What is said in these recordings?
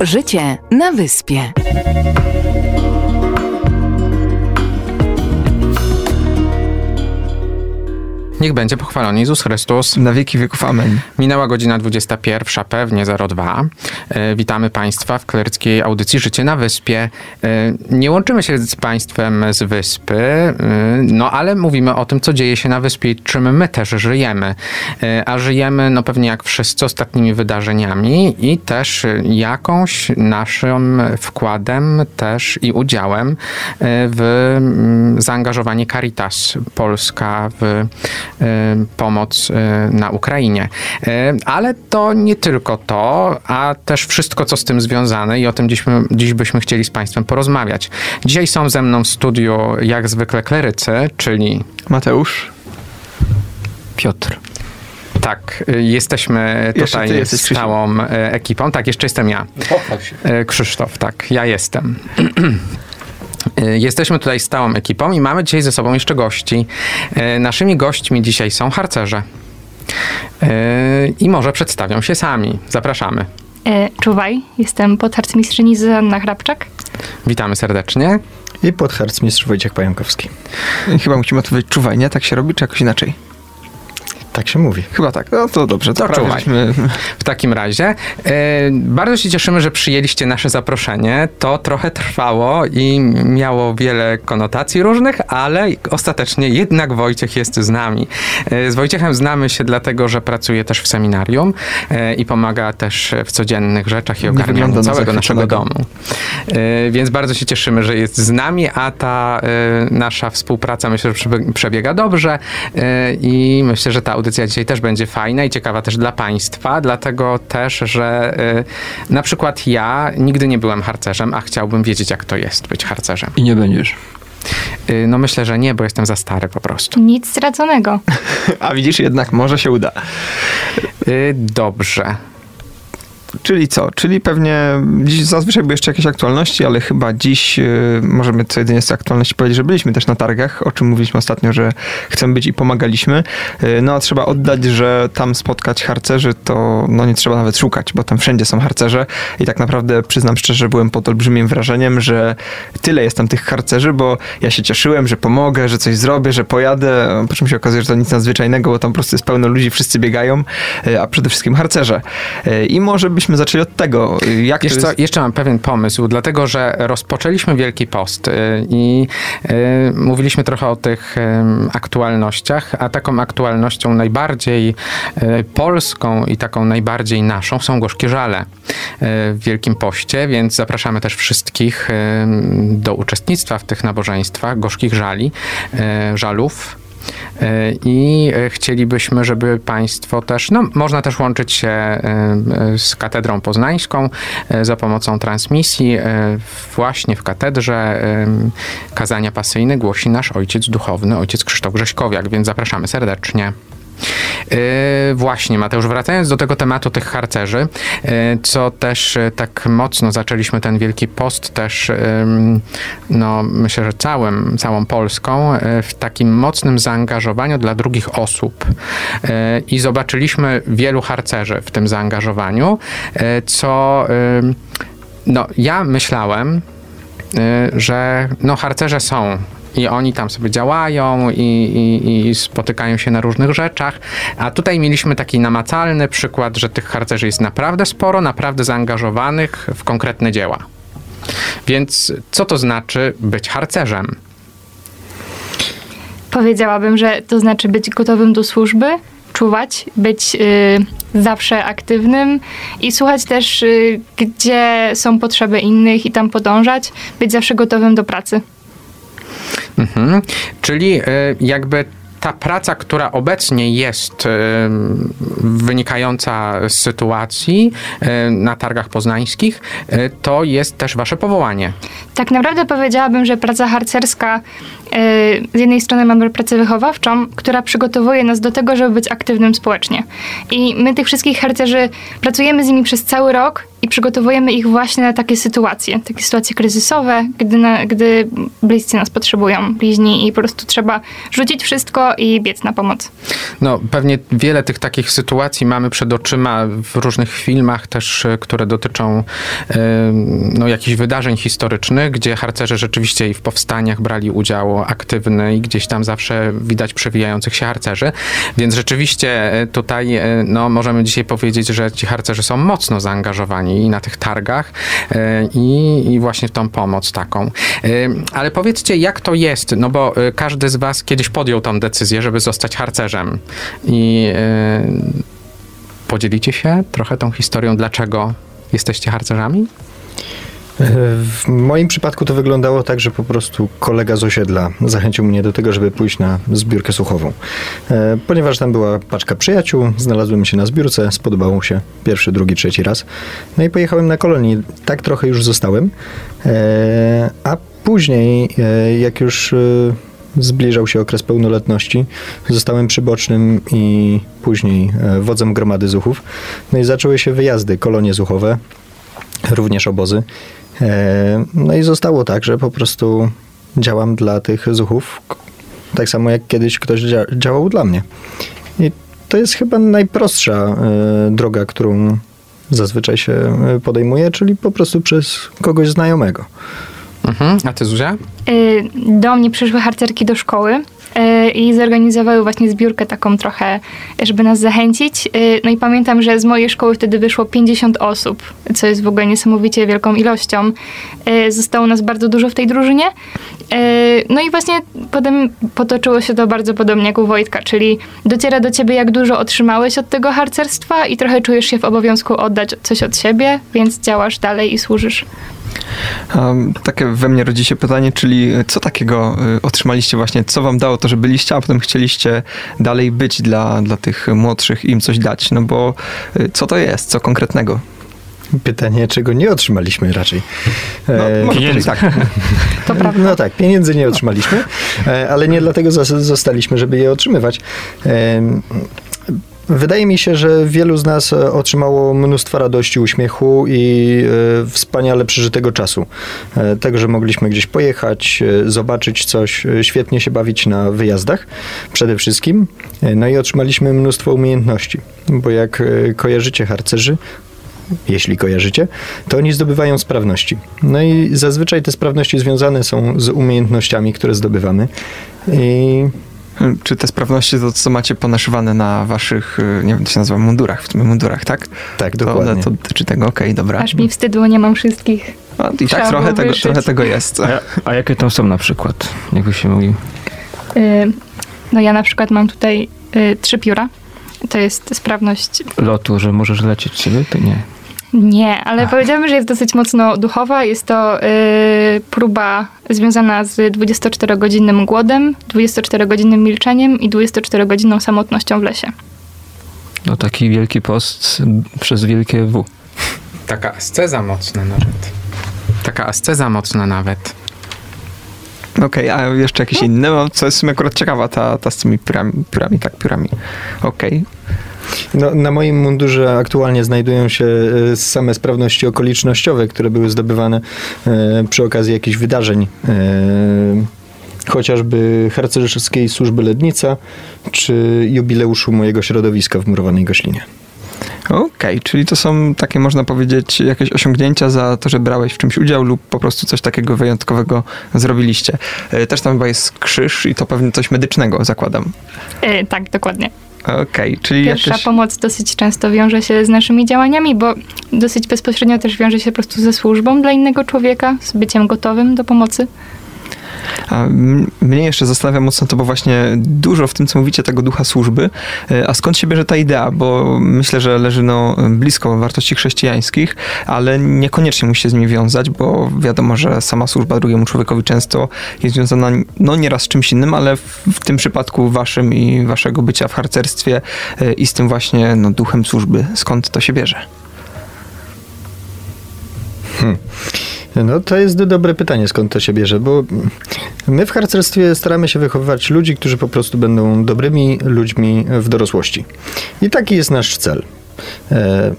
Życie na wyspie. Niech będzie pochwalony Jezus Chrystus. Na wieki wieków. Amen. Minęła godzina 21, pewnie 02. E, witamy Państwa w kleryckiej audycji Życie na Wyspie. E, nie łączymy się z Państwem z wyspy, e, no ale mówimy o tym, co dzieje się na wyspie i czym my też żyjemy. A żyjemy, no pewnie jak wszyscy, ostatnimi wydarzeniami i też jakąś naszym wkładem też i udziałem w mm, zaangażowanie Caritas Polska w pomoc e, na Ukrainie. E, Ale to nie tylko to, a też wszystko, co z tym związane i o tym dziś, dziś byśmy chcieli z Państwem porozmawiać. Dzisiaj są ze mną w studiu jak zwykle klerycy, czyli Mateusz. Piotr. tak, y, jesteśmy tutaj stałą e, ekipą. Tak, jeszcze jestem ja. Krzysztof, tak, ja jestem. E, Jesteśmy tutaj stałą ekipą i mamy dzisiaj ze sobą jeszcze gości. E, Naszymi gośćmi dzisiaj są harcerze. E, I może przedstawią się sami. Zapraszamy. E, czuwaj, jestem podharcmistrzyni Zuzanna Hrabczak. Witamy serdecznie. I podharcmistrz Wojciech Pająkowski. Chyba musimy odpowiedzieć czuwaj, nie? Tak się robi, czy jakoś inaczej? Tak się mówi. Chyba tak. No to dobrze. To To prawie czuwaj. W takim razie e, bardzo się cieszymy, że przyjęliście nasze zaproszenie. To trochę trwało i miało wiele konotacji różnych, ale ostatecznie jednak Wojciech jest z nami. E, z Wojciechem znamy się dlatego, że pracuje też w seminarium e, i pomaga też w codziennych rzeczach i ogarnianiu na całego naszego domu. Więc bardzo się cieszymy, że jest z nami, a ta nasza współpraca myślę, że przebie- przebiega dobrze i myślę, że ta audycja dzisiaj też będzie fajna i ciekawa też dla Państwa, dlatego też, że e, na przykład ja nigdy nie byłem harcerzem, a chciałbym wiedzieć, jak to jest być harcerzem. I nie będziesz. E, No myślę, że nie, bo jestem za stary po prostu. Nic straconego. A widzisz, jednak może się uda. E, Dobrze. Czyli co? Czyli pewnie dziś zazwyczaj były jeszcze jakieś aktualności, ale chyba dziś y, możemy co jedynie z aktualności powiedzieć, że byliśmy też na targach, o czym mówiliśmy ostatnio, że chcemy być i pomagaliśmy. Y, no a trzeba oddać, że tam spotkać harcerzy to no nie trzeba nawet szukać, bo tam wszędzie są harcerze i tak naprawdę przyznam szczerze, byłem pod olbrzymim wrażeniem, że tyle jest tam tych harcerzy, bo ja się cieszyłem, że pomogę, że coś zrobię, że pojadę, po czym się okazuje, że to nic nadzwyczajnego, bo tam po prostu jest pełno ludzi, wszyscy biegają, y, a przede wszystkim harcerze. I może byśmy zaczęli od tego, y, jak Wiesz jest... jeszcze mam pewien pomysł, dlatego że rozpoczęliśmy Wielki Post y, i y, mówiliśmy trochę o tych ym, aktualnościach, a taką aktualnością najbardziej y, polską i taką najbardziej naszą są gorzkie żale y, w Wielkim Poście, więc zapraszamy też wszystkich do uczestnictwa w tych nabożeństwach gorzkich żali, y, żalów. E, I e, chcielibyśmy, żeby Państwo też, no można też łączyć się e, z Katedrą Poznańską za pomocą transmisji. Właśnie w katedrze kazania pasyjne głosi nasz ojciec duchowny, ojciec Krzysztof Grześkowiak, więc zapraszamy serdecznie. Yy, właśnie, Mateusz, wracając do tego tematu tych harcerzy, yy, co też yy, tak mocno zaczęliśmy ten Wielki Post też, no myślę, że całym, całą Polską w takim mocnym zaangażowaniu dla drugich osób. I zobaczyliśmy wielu harcerzy w tym zaangażowaniu, co no, ja myślałem, że no, harcerze są. I oni tam sobie działają i, i, i spotykają się na różnych rzeczach. A tutaj mieliśmy taki namacalny przykład, że tych harcerzy jest naprawdę sporo, naprawdę zaangażowanych w konkretne dzieła. Więc co to znaczy być harcerzem? Powiedziałabym, że to znaczy być gotowym do służby, czuwać, być y, zawsze aktywnym i słuchać też, y, gdzie są potrzeby innych i tam podążać, być zawsze gotowym do pracy. Mhm. Czyli y, jakby ta praca, która obecnie jest y, wynikająca z sytuacji y, na targach poznańskich, to jest też wasze powołanie. Tak naprawdę powiedziałabym, że praca harcerska z jednej strony mamy pracę wychowawczą, która przygotowuje nas do tego, żeby być aktywnym społecznie. I my tych wszystkich harcerzy pracujemy z nimi przez cały rok i przygotowujemy ich właśnie na takie sytuacje, takie sytuacje kryzysowe, gdy, na, gdy bliscy nas potrzebują, bliźni i po prostu trzeba rzucić wszystko i biec na pomoc. No, pewnie wiele tych takich sytuacji mamy przed oczyma w różnych filmach też, e, które dotyczą no, jakichś wydarzeń historycznych, gdzie harcerze rzeczywiście i w powstaniach brali udział aktywny i gdzieś tam zawsze widać przewijających się harcerzy, więc rzeczywiście e, tutaj e, no, możemy dzisiaj powiedzieć, że ci harcerzy są mocno zaangażowani i na tych targach e, i, i właśnie w tą pomoc taką. Ale powiedzcie, jak to jest, no bo każdy z was kiedyś podjął tą decyzję, żeby zostać harcerzem i podzielicie się trochę tą historią, dlaczego jesteście harcerzami? W moim przypadku to wyglądało tak, że po prostu kolega z osiedla zachęcił mnie do tego, żeby pójść na zbiórkę słuchową. E, ponieważ tam była paczka przyjaciół, znalazłem się na zbiórce, spodobało mu się pierwszy, drugi, trzeci raz. No i pojechałem na kolonii. Tak trochę już zostałem. E, a później, e, jak już zbliżał się okres pełnoletności. Zostałem przybocznym i później wodzem gromady zuchów. No i zaczęły się wyjazdy, kolonie zuchowe, również obozy. E, no i zostało tak, że po prostu działam dla tych zuchów, tak samo jak kiedyś ktoś dzia działał dla mnie. I to jest chyba najprostsza e, droga, którą zazwyczaj się e, podejmuje, czyli po prostu przez kogoś znajomego. Mhm. A ty Zuzia? Do mnie przyszły harcerki do szkoły i zorganizowały właśnie zbiórkę taką trochę, żeby nas zachęcić. E, no i pamiętam, że z mojej szkoły wtedy wyszło 50 osób, co jest w ogóle niesamowicie wielką ilością. E, zostało nas bardzo dużo w tej drużynie. No i właśnie potem potoczyło się to bardzo podobnie jak u Wojtka, czyli dociera do ciebie, jak dużo otrzymałeś od tego harcerstwa i trochę czujesz się w obowiązku oddać coś od siebie, więc działasz dalej i służysz. Um, takie we mnie rodzi się pytanie, czyli co takiego y, otrzymaliście właśnie, co wam dało to, że byliście, a potem chcieliście dalej być dla, dla tych młodszych, im coś dać, no bo y, co to jest, co konkretnego? Pytanie, czego nie otrzymaliśmy raczej. No, e, pieniędzy. Tak. To prawda. No tak, pieniędzy nie otrzymaliśmy, e, ale nie dlatego zostaliśmy, żeby je otrzymywać. Wydaje mi się, że wielu z nas e, otrzymało mnóstwo radości, uśmiechu i e, wspaniale przeżytego czasu. E, tego, że mogliśmy gdzieś pojechać, zobaczyć coś, świetnie się bawić na wyjazdach przede wszystkim. No i otrzymaliśmy mnóstwo umiejętności, bo jak kojarzycie harcerzy, jeśli kojarzycie, to oni zdobywają sprawności. No i zazwyczaj te sprawności związane są z umiejętnościami, które zdobywamy. I czy te sprawności to, co macie ponaszywane na waszych, y, nie wiem, to się nazywa mundurach, w tym mundurach, tak? Tak, dokładnie. To, to, czy tego, okej, okay, dobra. Aż mi wstyd, bo nie mam wszystkich. No, I tak trochę tego, trochę tego jest. A, a, jakie to są na przykład, jakby się mówi? Y, no ja na przykład mam tutaj y, trzy pióra. To jest sprawność... Lotu, że możesz lecieć sobie, to nie. Nie, ale Ach. powiedziałabym, że jest dosyć mocno duchowa. Jest to y, próba związana z 24-godzinnym głodem, 24-godzinnym milczeniem i 24-godzinną samotnością w lesie. No taki wielki post przez wielkie W. Taka asceza mocna nawet. Taka asceza mocna nawet. Okej, okay, a jeszcze jakieś inne? No, co jest w akurat ciekawa, ta, ta z tymi piórami, piórami tak, piórami. Okej. Okay. No, na moim mundurze aktualnie znajdują się e, same sprawności okolicznościowe, które były zdobywane e, przy okazji jakichś wydarzeń e, chociażby harcerskiej służby Lednica, czy jubileuszu mojego środowiska w Murowanej Goślinie. Okej, okay, czyli to są takie, można powiedzieć, jakieś osiągnięcia za to, że brałeś w czymś udział lub po prostu coś takiego wyjątkowego zrobiliście. Też tam chyba jest krzyż i to pewnie coś medycznego, zakładam. Yy, tak, dokładnie. Okej, okay, czyli Pierwsza pomoc dosyć często wiąże się z naszymi działaniami, bo dosyć bezpośrednio też wiąże się po prostu ze służbą dla innego człowieka, z byciem gotowym do pomocy. A mnie jeszcze zastanawia mocno to, bo właśnie dużo w tym, co mówicie, tego ducha służby. E, a skąd się bierze ta idea? Bo myślę, że leży no, blisko wartości chrześcijańskich, ale niekoniecznie musi się z nimi wiązać, bo wiadomo, że sama służba drugiemu człowiekowi często jest związana no nieraz z czymś innym, ale w, tym przypadku waszym i waszego bycia w harcerstwie e, i z tym właśnie no, duchem służby. Skąd to się bierze? Hmm. No to jest dobre pytanie, skąd to się bierze, bo my w harcerstwie staramy się wychowywać ludzi, którzy po prostu będą dobrymi ludźmi w dorosłości. I taki jest nasz cel. E,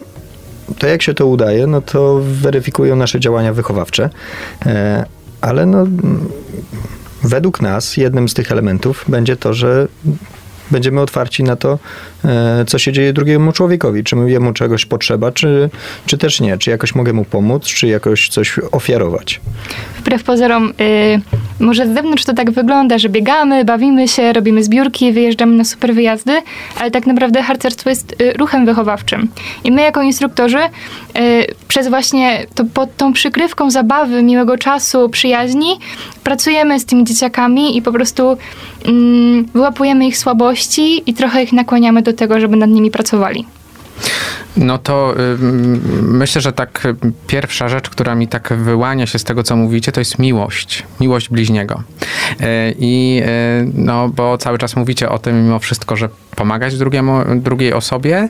to jak się to udaje, no to weryfikują nasze działania wychowawcze, e, ale no według nas jednym z tych elementów będzie to, że będziemy otwarci na to, e, co się dzieje drugiemu człowiekowi. Czy jemu czegoś potrzeba, czy, czy też nie. Czy jakoś mogę mu pomóc, czy jakoś coś ofiarować. Wbrew pozorom, y, może z zewnątrz to tak wygląda, że biegamy, bawimy się, robimy zbiórki, wyjeżdżamy na super wyjazdy, ale tak naprawdę harcerstwo jest y, ruchem wychowawczym. I my jako instruktorzy y, przez właśnie to pod tą przykrywką zabawy, miłego czasu, przyjaźni pracujemy z tymi dzieciakami i po prostu mm, wyłapujemy ich słabości i trochę ich nakłaniamy do tego, żeby nad nimi pracowali. No to myślę, że tak y, pierwsza rzecz, która mi tak wyłania się z tego, co mówicie, to jest miłość. Miłość bliźniego. Y, I y, no, bo cały czas mówicie o tym mimo wszystko, że pomagać drugiemu, drugiej osobie,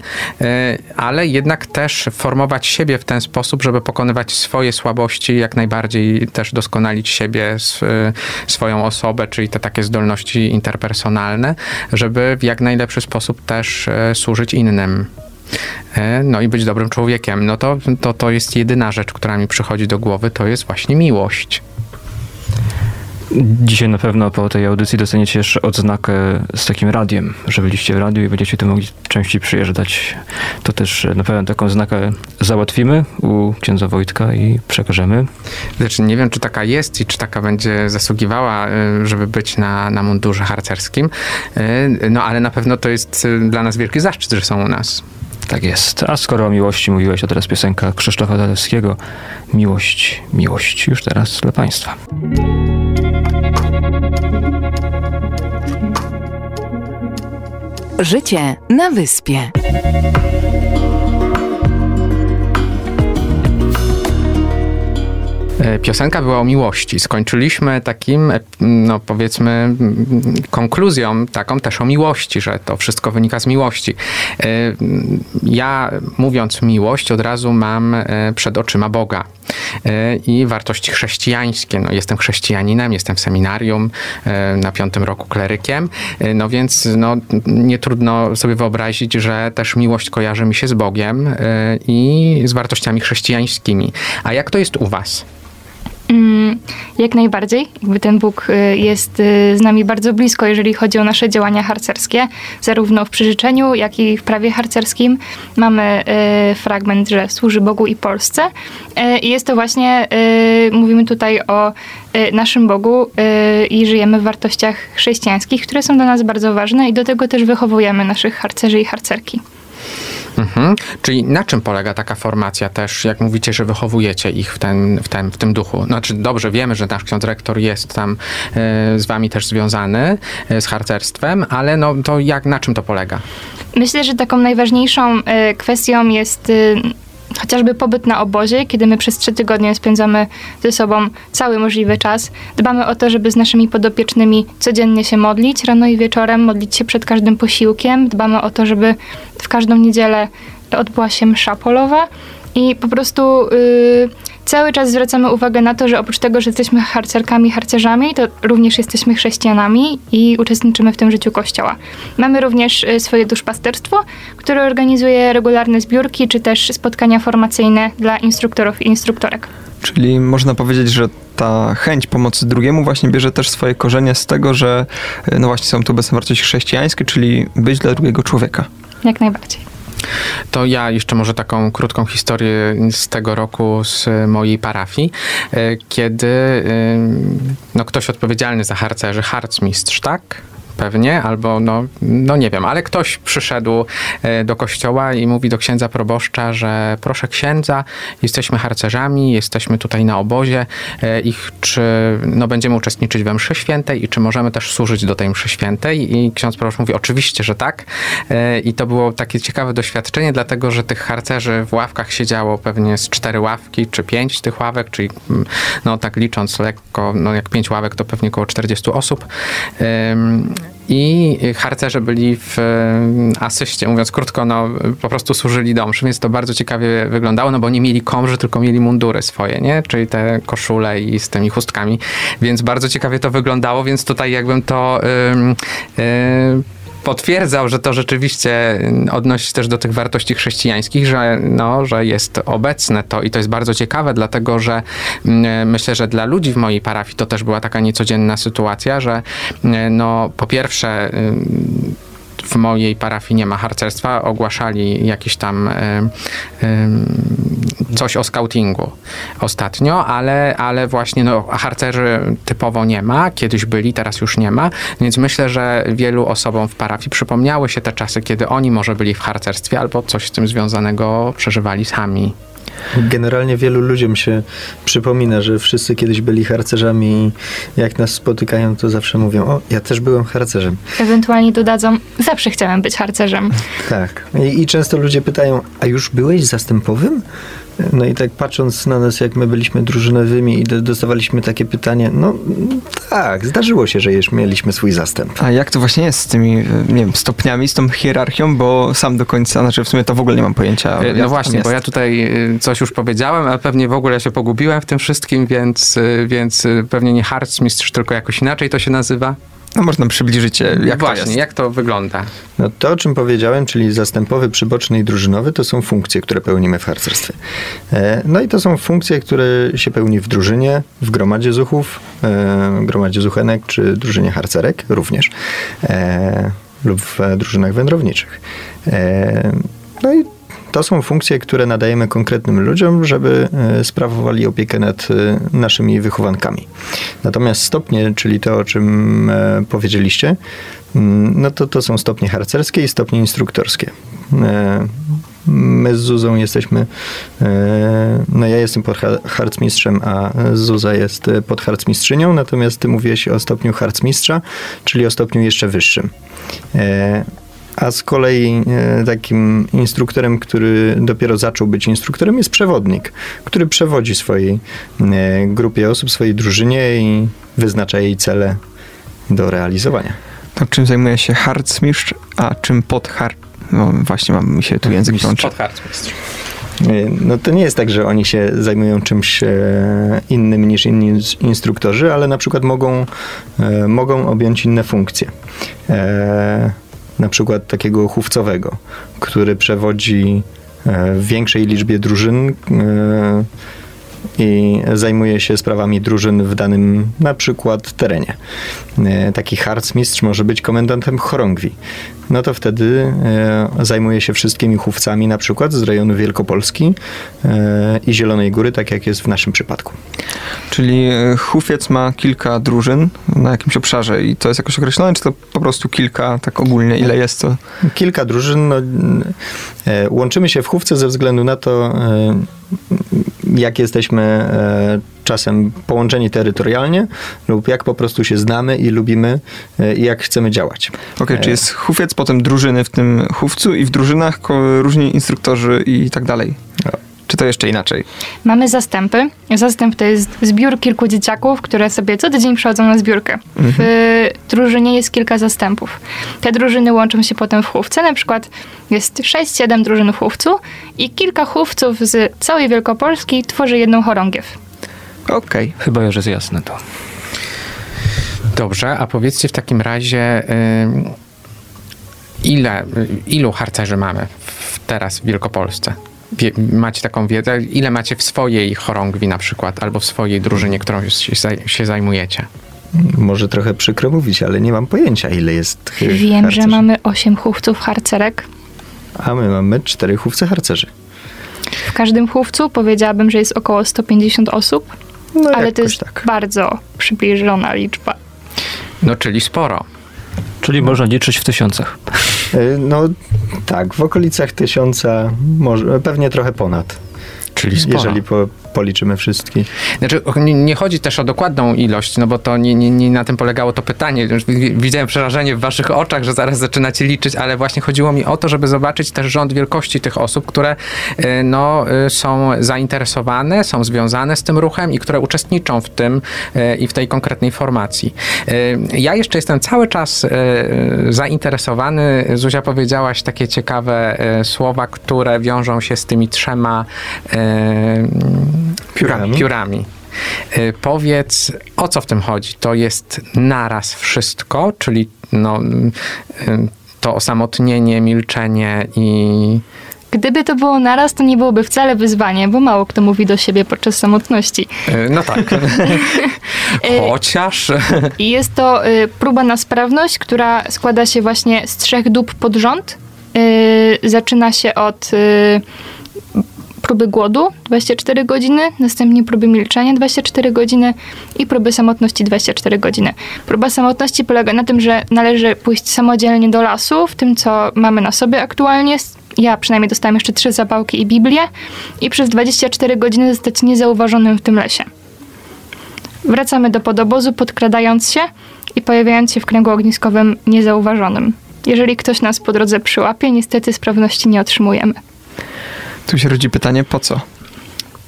ale jednak też formować siebie w ten sposób, żeby pokonywać swoje słabości, jak najbardziej też doskonalić siebie, sw- swoją osobę, czyli te takie zdolności interpersonalne, żeby w jak najlepszy sposób też służyć innym. E, no i być dobrym człowiekiem, no to, to to jest jedyna rzecz, która mi przychodzi do głowy, to jest właśnie miłość. Dzisiaj na pewno po tej audycji dostaniecie jeszcze odznakę z takim radiem, że byliście w radiu i będziecie tu mogli częściej przyjeżdżać. To też na pewno taką znakę załatwimy u księdza Wojtka i przekażemy. Znaczy, nie wiem, czy taka jest i czy taka będzie zasługiwała, y, żeby być na, na mundurze harcerskim, no ale na pewno to jest dla nas wielki zaszczyt, że są u nas. Tak jest. A skoro o miłości mówiłeś, to teraz piosenka Krzysztofa Zalewskiego. Miłość, miłość. Już teraz dla Państwa. Życie na wyspie. Piosenka była o miłości. Skończyliśmy takim, e, no powiedzmy, mm, konkluzją taką też o miłości, że to wszystko wynika z miłości. E, Ja mówiąc miłość, od razu mam e, przed oczyma Boga e, i wartości chrześcijańskie. No, jestem chrześcijaninem, jestem w seminarium, e, na piątym roku klerykiem, e, no więc no, nie trudno sobie wyobrazić, że też miłość kojarzy mi się z Bogiem e, i z wartościami chrześcijańskimi. A jak to jest u was? Mm, Jak najbardziej. Jakby ten Bóg y, jest y, z nami bardzo blisko, jeżeli chodzi o nasze działania harcerskie, zarówno w przyrzeczeniu, jak i w prawie harcerskim. Mamy y, fragment, że służy Bogu i Polsce. I jest to właśnie, mówimy tutaj o naszym Bogu i żyjemy w wartościach chrześcijańskich, które są dla nas bardzo ważne i do tego też wychowujemy naszych harcerzy i harcerki. Mhm. Czyli na czym polega taka formacja też, jak mówicie, że wychowujecie ich w, ten, w, ten, w tym duchu? Znaczy dobrze wiemy, że nasz ksiądz rektor jest tam e, z wami też związany, e, z harcerstwem, ale no to jak, na czym to polega? Myślę, że taką najważniejszą y, kwestią jest y, chociażby pobyt na obozie, kiedy my przez trzy tygodnie spędzamy ze sobą cały możliwy czas. Dbamy o to, żeby z naszymi podopiecznymi codziennie się modlić, rano i wieczorem, modlić się przed każdym posiłkiem. Dbamy o to, żeby w każdą niedzielę odbyła się msza polowa i po prostu y, cały czas zwracamy uwagę na to, że oprócz tego, że jesteśmy harcerkami, harcerzami, to również jesteśmy chrześcijanami i uczestniczymy w tym życiu Kościoła. Mamy również y, swoje duszpasterstwo, które organizuje regularne zbiórki, czy też spotkania formacyjne dla instruktorów i instruktorek. Czyli można powiedzieć, że ta chęć pomocy drugiemu właśnie bierze też swoje korzenie z tego, że e, no właśnie są tu obecne wartości chrześcijańskie, czyli być dla drugiego człowieka. Jak najbardziej. To ja jeszcze może taką krótką historię z tego roku z mojej parafii, e, kiedy e, no, ktoś odpowiedzialny za harcerzy, harcmistrz, tak? Pewnie, albo no, no nie wiem, ale ktoś przyszedł e, do kościoła i mówi do księdza proboszcza, że proszę księdza, jesteśmy harcerzami, jesteśmy tutaj na obozie e, i czy no, będziemy uczestniczyć we mszy świętej i czy możemy też służyć do tej mszy świętej i ksiądz proboszcz mówi oczywiście, że tak E, i to było takie ciekawe doświadczenie, dlatego, że tych harcerzy w ławkach siedziało pewnie z cztery ławki, czy pięć tych ławek, czyli mm, no tak licząc lekko, no jak pięć ławek to pewnie około 40 osób. I harcerze byli w e, asyście, mówiąc krótko, no po prostu służyli do mszy, więc to bardzo ciekawie wyglądało, no bo nie mieli komży, tylko mieli mundury swoje, nie? Czyli te koszule i z tymi chustkami, więc bardzo ciekawie to wyglądało, więc tutaj jakbym to yy, yy, potwierdzał, że to rzeczywiście odnosi się też do tych wartości chrześcijańskich, że, no, że jest obecne to i to jest bardzo ciekawe, dlatego że mm, myślę, że dla ludzi w mojej parafii to też była taka niecodzienna sytuacja, że mm, no, po pierwsze w mojej parafii nie ma harcerstwa, ogłaszali jakieś tam y, y, coś o scoutingu ostatnio, ale, ale właśnie no, harcerzy typowo nie ma, kiedyś byli, teraz już nie ma, więc myślę, że wielu osobom w parafii przypomniały się te czasy, kiedy oni może byli w harcerstwie albo coś z tym związanego przeżywali sami. Generalnie wielu ludziom się przypomina, że wszyscy kiedyś byli harcerzami i jak nas spotykają, to zawsze mówią, o, ja też byłem harcerzem. Ewentualnie dodadzą, zawsze chciałem być harcerzem. Tak. I, i często ludzie pytają, a już byłeś zastępowym? No i tak patrząc na nas, jak my byliśmy drużynowymi i dostawaliśmy takie pytanie, no tak, zdarzyło się, że już mieliśmy swój zastęp. A jak to właśnie jest z tymi, nie wiem, stopniami, z tą hierarchią, bo sam do końca, znaczy w sumie to w ogóle nie mam pojęcia. E, no właśnie, bo ja tutaj e, coś już powiedziałem, a pewnie w ogóle się pogubiłem w tym wszystkim, więc, e, więc pewnie nie harcmistrz, tylko jakoś inaczej to się nazywa. No można przybliżyć, jak Właśnie, to jest. jak to wygląda? No to, o czym powiedziałem, czyli zastępowy, przyboczny i drużynowy, to są funkcje, które pełnimy w harcerstwie. E, no i to są funkcje, które się pełni w drużynie, w gromadzie zuchów, e, gromadzie zuchenek, czy drużynie harcerek również, e, lub w drużynach wędrowniczych. No i to są funkcje, które nadajemy konkretnym ludziom, żeby e, sprawowali opiekę nad e, naszymi wychowankami. Natomiast stopnie, czyli to, o czym e, powiedzieliście, mm, no to, to są stopnie harcerskie i stopnie instruktorskie. My z Zuzą jesteśmy, no ja jestem pod harcmistrzem, a Zuza jest pod harcmistrzynią, natomiast ty mówiłeś o stopniu harcmistrza, czyli o stopniu jeszcze wyższym. A z kolei e, takim instruktorem, który dopiero zaczął być instruktorem, jest przewodnik, który przewodzi swojej e, grupie osób, swojej drużynie i wyznacza jej cele do realizowania. To czym zajmuje się harcmistrz, a czym podhar... No właśnie, mam mi się tu język plącze. Podharcmistrz. E, no to nie jest tak, że oni się zajmują czymś innym niż inni instruktorzy, ale na przykład mogą, mogą objąć inne funkcje na przykład takiego chówcowego, który przewodzi e, w większej liczbie drużyn e, i zajmuje się sprawami drużyn w danym na przykład terenie. E, taki harcmistrz może być komendantem chorągwi. No to wtedy e, zajmuje się wszystkimi chówcami na przykład z rejonu Wielkopolski e, i Zielonej Góry, tak jak jest w naszym przypadku. Czyli hufiec ma kilka drużyn na jakimś obszarze i to jest jakoś określone, czy to po prostu kilka, tak ogólnie, ile jest to? Kilka drużyn. No, łączymy się w chówce ze względu na to, jak jesteśmy e, czasem połączeni terytorialnie lub jak po prostu się znamy i lubimy e, i jak chcemy działać. Okej, okay, czy jest hufiec, potem drużyny w tym chówcu i w drużynach różni instruktorzy i tak dalej? Czy to jeszcze inaczej? Mamy zastępy. Zastęp to jest zbiór kilku dzieciaków, które sobie co tydzień przychodzą na zbiórkę. Mhm. W drużynie jest kilka zastępów. Te drużyny łączą się potem w chówce. Na przykład jest 6-7 drużyn w chówcu i kilka chówców z całej Wielkopolski tworzy jedną chorągiew. Okej. Okay. Chyba już jest jasne to. Dobrze, a powiedzcie w takim razie, ile, ilu harcerzy mamy w, teraz w Wielkopolsce? Wie, macie taką wiedzę, ile macie w swojej chorągwi na przykład, albo w swojej drużynie, którą się, się zajmujecie? Może trochę przykro mówić, ale nie mam pojęcia, ile jest Wiem, harcerzy. że mamy 8 chówców harcerek. A my mamy 4 chówce harcerzy. W każdym chówcu powiedziałabym, że jest około 150 osób, no, ale to jest tak. bardzo przybliżona liczba. No, czyli sporo. Czyli można liczyć w tysiącach. E, no tak, w okolicach tysiąca, może, pewnie trochę ponad. Czyli sporo. Jeżeli po, policzymy wszystkich. Znaczy, nie, nie chodzi też o dokładną ilość, no bo to nie, nie, nie na tym polegało to pytanie. Widziałem przerażenie w waszych oczach, że zaraz zaczynacie liczyć, ale właśnie chodziło mi o to, żeby zobaczyć też rząd wielkości tych osób, które y, no, y, są zainteresowane, są związane z tym ruchem i które uczestniczą w tym y, i w tej konkretnej formacji. Ja jeszcze jestem cały czas zainteresowany. Zuzia powiedziałaś takie ciekawe słowa, które wiążą się z tymi trzema Piórami. piórami. Y, Powiedz, o co w tym chodzi? To jest naraz wszystko, czyli no, y, to osamotnienie, milczenie i... Gdyby to było naraz, to nie byłoby wcale wyzwanie, bo mało kto mówi do siebie podczas samotności. y, No tak. Chociaż... I jest to próba na sprawność, która składa się właśnie z trzech dób pod rząd. Zaczyna się od próby głodu 24 godziny, następnie próby milczenia 24 godziny i próby samotności 24 godziny. Próba samotności polega na tym, że należy pójść samodzielnie do lasu, w tym co mamy na sobie aktualnie. Ja przynajmniej dostałam jeszcze trzy zapałki i Biblię i przez 24 godziny zostać niezauważonym w tym lesie. Wracamy do podobozu, podkradając się i pojawiając się w kręgu ogniskowym niezauważonym. Jeżeli ktoś nas po drodze przyłapie, niestety sprawności nie otrzymujemy. Tu się rodzi pytanie, po co?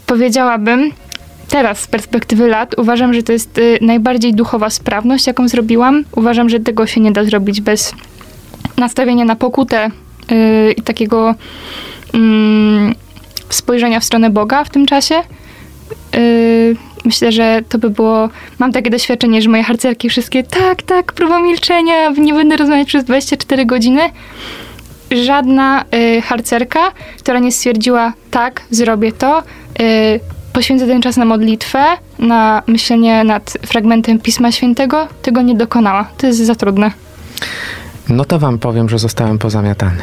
Powiedziałabym, teraz z perspektywy lat, uważam, że to jest y, najbardziej duchowa sprawność, jaką zrobiłam. Uważam, że tego się nie da zrobić bez nastawienia na pokutę y, i takiego mm, spojrzenia w stronę Boga w tym czasie. Y, myślę, że to by było. Mam takie doświadczenie, że moje harcerki wszystkie, tak, tak, próba milczenia, nie będę rozmawiać przez 24 godziny. Żadna y, harcerka, która nie stwierdziła, tak, zrobię to, y, poświęcę ten czas na modlitwę, na myślenie nad fragmentem Pisma Świętego, tego nie dokonała. To jest za trudne. No to wam powiem, że zostałem pozamiatany.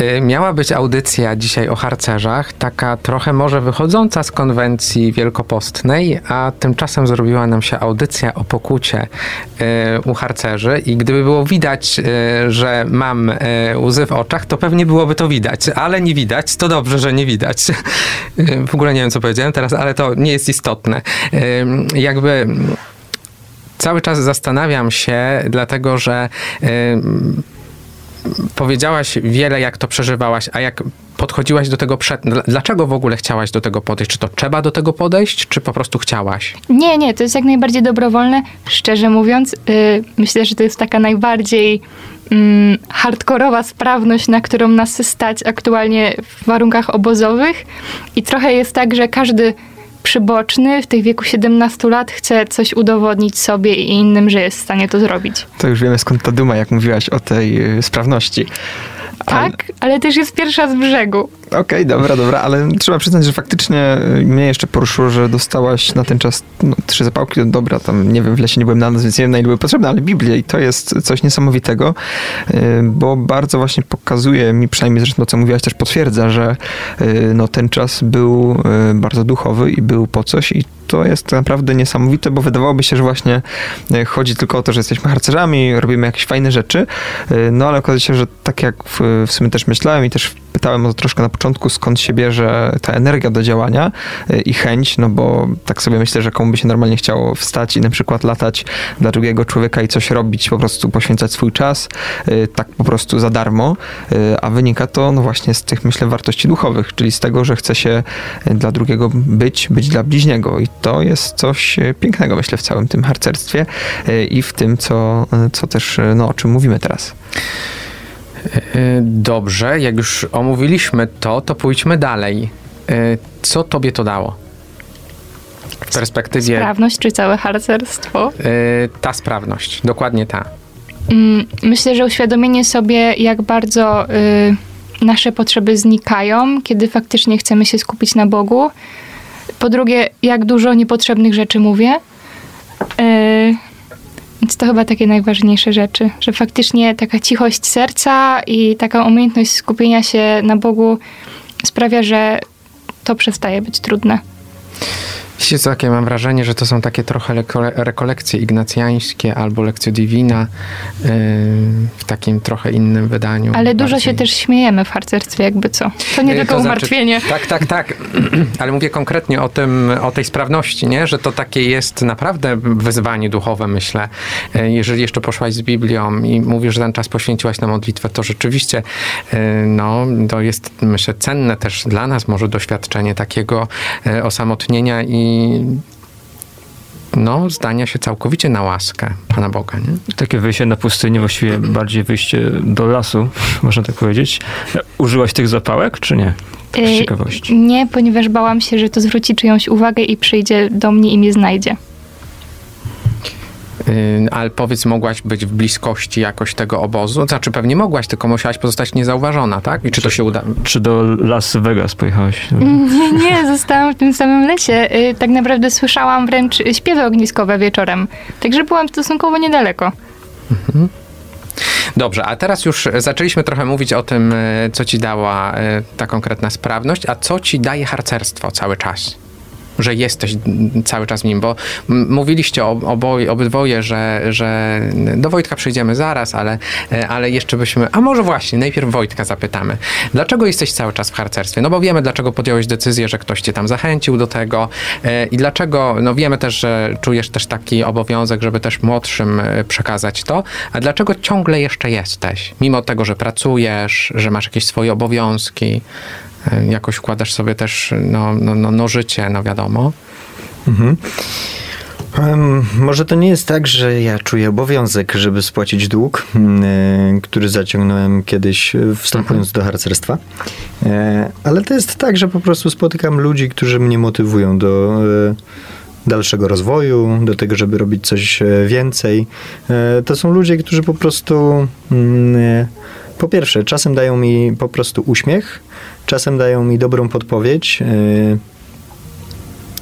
Y, Miała być audycja dzisiaj o harcerzach, taka trochę może wychodząca z konwencji wielkopostnej, a tymczasem zrobiła nam się audycja o pokucie y, u harcerzy i gdyby było widać, y, że mam łzy w oczach, to pewnie byłoby to widać, ale nie widać, to dobrze, że nie widać. W ogóle nie wiem, co powiedziałem teraz, ale to nie jest istotne. Jakby cały czas zastanawiam się, dlatego że powiedziałaś wiele, jak to przeżywałaś, a jak podchodziłaś do tego przed. dl- Dlaczego w ogóle chciałaś do tego podejść? Czy to trzeba do tego podejść, czy po prostu chciałaś? Nie, nie, to jest jak najbardziej dobrowolne. Szczerze mówiąc, y, myślę, że to jest taka najbardziej mm, hardkorowa sprawność, na którą nas stać aktualnie w warunkach obozowych. I trochę jest tak, że każdy przyboczny w tych wieku 17 lat chce coś udowodnić sobie i innym, że jest w stanie to zrobić. To już wiemy skąd ta duma, jak mówiłaś o tej y, sprawności. Ale- Tak, ale też jest pierwsza z brzegu. Okej, dobra, dobra, ale trzeba przyznać, że faktycznie y, mnie jeszcze poruszyło, że dostałaś na ten czas no, trzy zapałki, no dobra, tam nie wiem, w lesie nie byłem na noc, więc nie wiem na ile były potrzebne, ale Biblię i to jest coś niesamowitego, y, bo bardzo właśnie pokazuje mi, przynajmniej zresztą to, co mówiłaś, też potwierdza, że y, no, ten czas był bardzo duchowy i był po coś i to jest naprawdę niesamowite, bo wydawałoby się, że właśnie y, chodzi tylko o to, że jesteśmy harcerzami, robimy jakieś fajne rzeczy, y, no ale okazuje się, że tak jak w, w sumie też myślałem i też pytałem o to troszkę na początku, skąd się bierze ta energia do działania y, i chęć, no bo tak sobie myślę, że komu by się normalnie chciało wstać i na przykład latać dla drugiego człowieka i coś robić, po prostu poświęcać swój czas, tak po prostu za darmo, a wynika to no właśnie z tych, myślę, wartości duchowych, czyli z tego, że chce się dla drugiego być, być dla bliźniego. I to jest coś y, pięknego, myślę, w całym tym harcerstwie y, i w tym, co, y, co też, no o czym mówimy teraz. Dobrze, jak już omówiliśmy to, to pójdźmy dalej. Co tobie to dało? W perspektywie Sprawność czy całe harcerstwo? ta sprawność, dokładnie ta. Mm, Myślę, że uświadomienie sobie, jak bardzo y, nasze potrzeby znikają, kiedy faktycznie chcemy się skupić na Bogu. Po drugie, jak dużo niepotrzebnych rzeczy mówię. Y, więc to chyba takie najważniejsze rzeczy, że faktycznie taka cichość serca i taka umiejętność skupienia się na Bogu sprawia, że to przestaje być trudne. Wiecie co, takie mam wrażenie, że to są takie trochę lekole- rekolekcje ignacjańskie albo lekcje divina yy, w takim trochę innym wydaniu. Ale dużo bardziej. się też śmiejemy w harcerstwie, jakby co. To nie Yy, tylko to znaczy- umartwienie. Tak, tak, tak. Ale mówię konkretnie o tym, o tej sprawności, nie? Że to takie jest naprawdę wyzwanie duchowe, myślę. Yy, Jeżeli jeszcze poszłaś z Biblią i mówisz, że ten czas poświęciłaś na modlitwę, to rzeczywiście yy, no, to jest, myślę, cenne też dla nas może doświadczenie takiego yy, osamotnienia i no, zdania się całkowicie na łaskę Pana Boga, nie? Takie wyjście na pustynię, właściwie bardziej wyjście do lasu, można tak powiedzieć. Użyłaś tych zapałek, czy nie? Tak z Yy, ciekawości. Nie, ponieważ bałam się, że to zwróci czyjąś uwagę i przyjdzie do mnie i mnie znajdzie. Ale powiedz, mogłaś być w bliskości jakoś tego obozu? Znaczy pewnie mogłaś, tylko musiałaś pozostać niezauważona, tak? I czy to się uda? Czy do Las Vegas pojechałaś? Nie, nie, zostałam w tym samym lesie. Y, Tak naprawdę słyszałam wręcz śpiewy ogniskowe wieczorem. Także byłam stosunkowo niedaleko. Dobrze, a teraz już zaczęliśmy trochę mówić o tym, yy, co ci dała yy, ta konkretna sprawność, a co ci daje harcerstwo cały czas? Że jesteś cały czas nim, bo mówiliście oboje, obydwoje, że, że do Wojtka przyjdziemy zaraz, ale, yy, ale jeszcze byśmy. A może właśnie, najpierw Wojtka zapytamy. Dlaczego jesteś cały czas w harcerstwie? No bo wiemy, dlaczego podjąłeś decyzję, że ktoś cię tam zachęcił do tego yy, i dlaczego, no wiemy też, że czujesz też taki obowiązek, żeby też młodszym yy, przekazać to, a dlaczego ciągle jeszcze jesteś? Mimo tego, że pracujesz, że masz jakieś swoje obowiązki, jakoś układasz sobie też no, no, no, no życie, no wiadomo. Mhm. Może to nie jest tak, że ja czuję obowiązek, żeby spłacić dług, mm, e, który zaciągnąłem kiedyś e, wstępując do harcerstwa. E, ale to jest tak, że po prostu spotykam ludzi, którzy mnie motywują do e, dalszego rozwoju, do tego, żeby robić coś e, więcej. E, to są ludzie, którzy po prostu mm, e, po pierwsze, czasem dają mi po prostu uśmiech, czasem dają mi dobrą podpowiedź, e,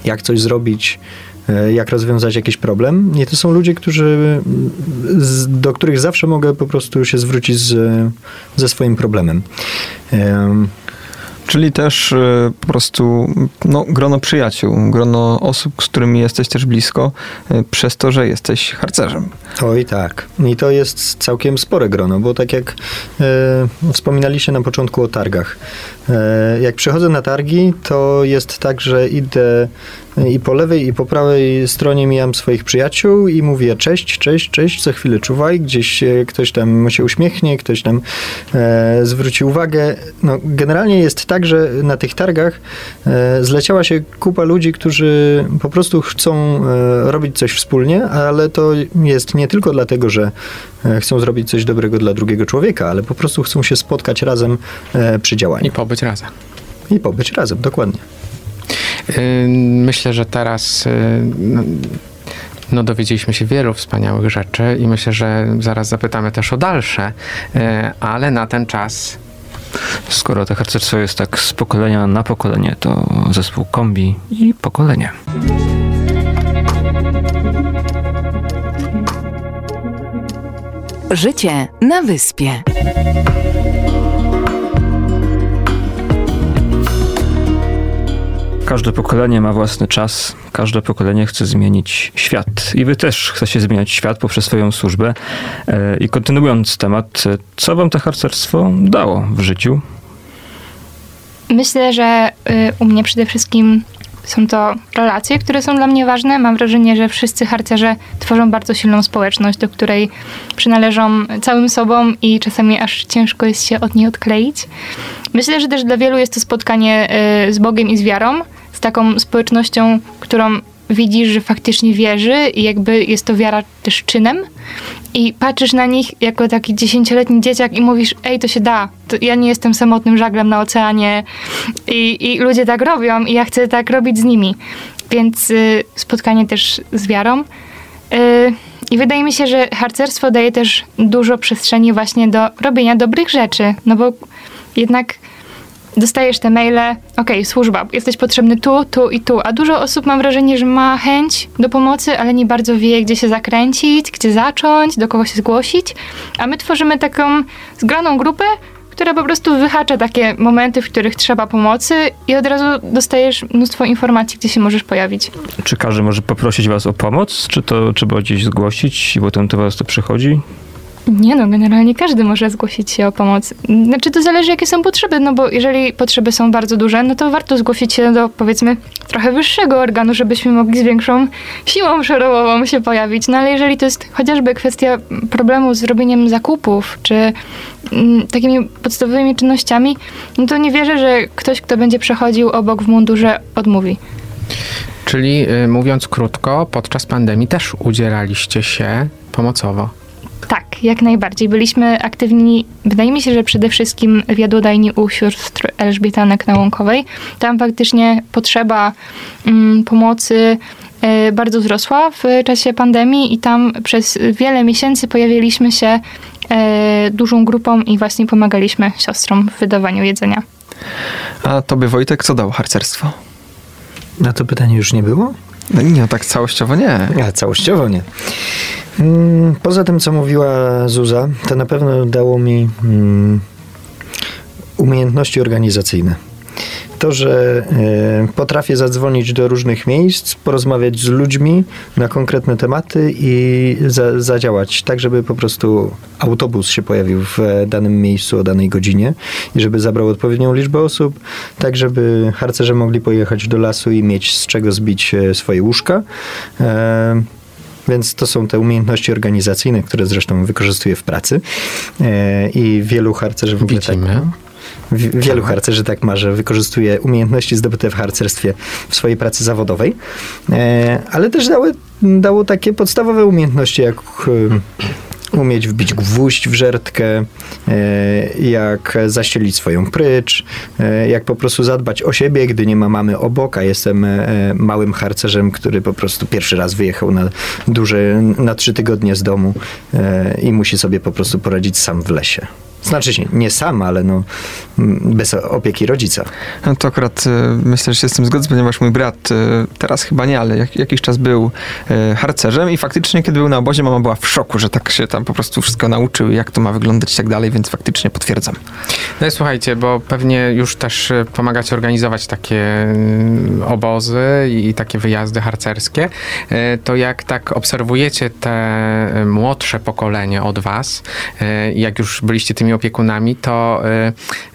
jak coś zrobić, e, jak rozwiązać jakiś problem. I to są ludzie, którzy, do których zawsze mogę po prostu się zwrócić z, ze swoim problemem. Czyli też e, po prostu no, grono przyjaciół, grono osób, z którymi jesteś też blisko, e, przez to, że jesteś harcerzem. Oj tak. I to jest całkiem spore grono, bo tak jak e, wspominaliście na początku o targach. E, jak przychodzę na targi, to jest tak, że idę i po lewej, i po prawej stronie mijam swoich przyjaciół i mówię cześć, cześć, cześć, za chwilę czuwaj, gdzieś e, ktoś tam się uśmiechnie, ktoś tam e, zwróci uwagę. No, generalnie jest tak, że na tych targach e, zleciała się kupa ludzi, którzy po prostu chcą e, robić coś wspólnie, ale to jest nie tylko dlatego, że e, chcą zrobić coś dobrego dla drugiego człowieka, ale po prostu chcą się spotkać razem e, przy I działaniu pobyć razem. i pobyć razem, dokładnie. Yy, Myślę, że teraz yy, no, no, dowiedzieliśmy się wielu wspaniałych rzeczy i myślę, że zaraz zapytamy też o dalsze, yy, ale na ten czas Skoro to harcerstwo jest tak z pokolenia na pokolenie, to zespół kombi i pokolenie. Życie na wyspie. Każde pokolenie ma własny czas, każde pokolenie chce zmienić świat. I wy też chcecie zmieniać świat poprzez swoją służbę. E, I kontynuując temat, e, co wam to harcerstwo dało w życiu? Myślę, że y, u mnie przede wszystkim są to relacje, które są dla mnie ważne. Mam wrażenie, że wszyscy harcerze tworzą bardzo silną społeczność, do której przynależą całym sobą i czasami aż ciężko jest się od niej odkleić. Myślę, że też dla wielu jest to spotkanie y, z Bogiem i z wiarą, z taką społecznością, którą widzisz, że faktycznie wierzy i jakby jest to wiara też czynem. I patrzysz na nich jako taki dziesięcioletni dzieciak i mówisz, ej, to się da. To ja nie jestem samotnym żaglem na oceanie. I, I ludzie tak robią i ja chcę tak robić z nimi. Więc y, spotkanie też z wiarą. Y, I wydaje mi się, że harcerstwo daje też dużo przestrzeni właśnie do robienia dobrych rzeczy. No bo jednak dostajesz te maile, okej, służba, jesteś potrzebny tu, tu i tu, a dużo osób mam wrażenie, że ma chęć do pomocy, ale nie bardzo wie, gdzie się zakręcić, gdzie zacząć, do kogo się zgłosić, a my tworzymy taką zgraną grupę, która po prostu wyhacza takie momenty, w których trzeba pomocy i od razu dostajesz mnóstwo informacji, gdzie się możesz pojawić. Czy każdy może poprosić was o pomoc? Czy to trzeba gdzieś zgłosić i potem do was to przychodzi? Nie no, generalnie każdy może zgłosić się o pomoc. Znaczy to zależy jakie są potrzeby, no bo jeżeli potrzeby są bardzo duże, no to warto zgłosić się do powiedzmy trochę wyższego organu, żebyśmy mogli z większą siłą przerołową się pojawić. No ale jeżeli to jest chociażby kwestia problemu z robieniem zakupów, czy mm, takimi podstawowymi czynnościami, no to nie wierzę, że ktoś, kto będzie przechodził obok w mundurze, odmówi. Czyli y, mówiąc krótko, podczas pandemii też udzielaliście się pomocowo. Tak, jak najbardziej. Byliśmy aktywni, wydaje mi się, że przede wszystkim w jadłodajni u sióstr Elżbietanek na Łąkowej. Tam faktycznie potrzeba mm, pomocy e, bardzo wzrosła w czasie pandemii i tam przez wiele miesięcy pojawiliśmy się e, dużą grupą i właśnie pomagaliśmy siostrom w wydawaniu jedzenia. A tobie Wojtek, co dało harcerstwo? Na to pytanie już nie było? No nie, no tak całościowo nie. A całościowo nie. Mm, Poza tym, co mówiła Zuza, to na pewno dało mi mm, umiejętności organizacyjne. To, że e, potrafię zadzwonić do różnych miejsc, porozmawiać z ludźmi na konkretne tematy i za, zadziałać tak, żeby po prostu autobus się pojawił w e, danym miejscu o danej godzinie i żeby zabrał odpowiednią liczbę osób, tak żeby harcerze mogli pojechać do lasu i mieć z czego zbić e, swoje łóżka. Więc to są te umiejętności organizacyjne, które zresztą wykorzystuję w pracy. I wielu harcerzy w ogóle Widzimy. tak. Wielu harcerzy tak ma, że wykorzystuje umiejętności zdobyte w harcerstwie w swojej pracy zawodowej, e, ale też dały, dało takie podstawowe umiejętności, jak e, umieć wbić gwóźdź w żertkę, e, jak zaścielić swoją prycz, jak po prostu zadbać o siebie, gdy nie ma mamy obok, a jestem małym harcerzem, który po prostu pierwszy raz wyjechał na duże, na trzy tygodnie z domu i musi sobie po prostu poradzić sam w lesie. Znaczy się, nie sam, ale no, bez opieki rodzica. No to akurat y, myślę, że się z tym zgodzę, ponieważ mój brat, y, teraz chyba nie, ale jak, jakiś czas był y, harcerzem i faktycznie, kiedy był na obozie, mama była w szoku, że tak się tam po prostu wszystko nauczył, jak to ma wyglądać i tak dalej, więc faktycznie potwierdzam. No i słuchajcie, bo pewnie już też pomagacie organizować takie mm, obozy i takie wyjazdy harcerskie, y, to jak tak obserwujecie te młodsze pokolenie od was, y, i jak już byliście tymi opiekunami, to